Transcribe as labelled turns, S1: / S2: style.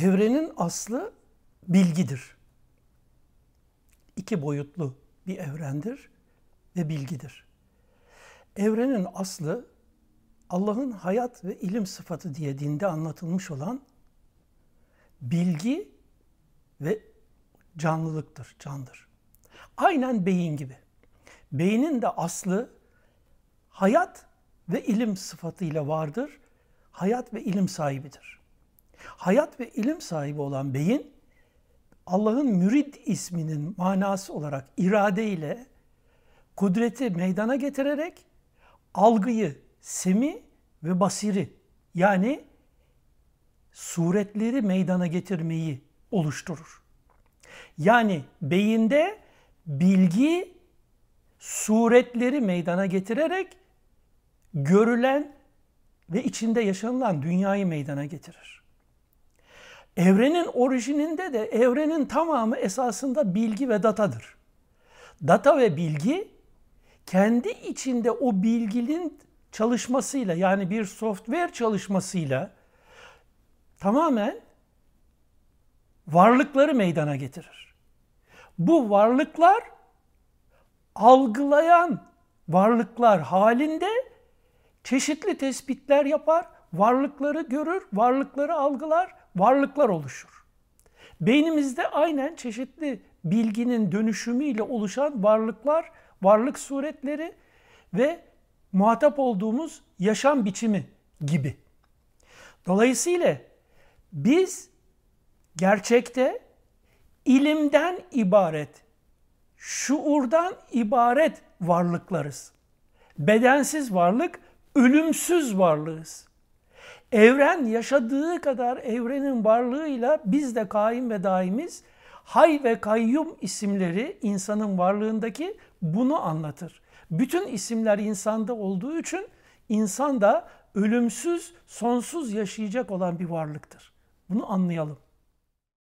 S1: Evrenin aslı bilgidir. İki boyutlu bir evrendir ve bilgidir. Evrenin aslı Allah'ın hayat ve ilim sıfatı diye dinde anlatılmış olan bilgi ve canlılıktır, candır. Aynen beyin gibi. Beynin de aslı hayat ve ilim sıfatıyla vardır. Hayat ve ilim sahibidir. Hayat ve ilim sahibi olan beyin Allah'ın mürid isminin manası olarak irade ile kudreti meydana getirerek algıyı, semi ve basiri yani suretleri meydana getirmeyi oluşturur. Yani beyinde bilgi suretleri meydana getirerek görülen ve içinde yaşanılan dünyayı meydana getirir. Evrenin orijininde de evrenin tamamı esasında bilgi ve datadır. Data ve bilgi kendi içinde o bilginin çalışmasıyla yani bir software çalışmasıyla tamamen varlıkları meydana getirir. Bu varlıklar algılayan varlıklar halinde çeşitli tespitler yapar, varlıkları görür, varlıkları algılar, varlıklar oluşur. Beynimizde aynen çeşitli bilginin dönüşümüyle oluşan varlıklar, varlık suretleri ve muhatap olduğumuz yaşam biçimi gibi. Dolayısıyla biz gerçekte ilimden ibaret, şuurdan ibaret varlıklarız. Bedensiz varlık, ölümsüz varlığız. Evren yaşadığı kadar evrenin varlığıyla biz de kaim ve daimiz. Hay ve kayyum isimleri insanın varlığındaki bunu anlatır. Bütün isimler insanda olduğu için insan da ölümsüz, sonsuz yaşayacak olan bir varlıktır. Bunu anlayalım.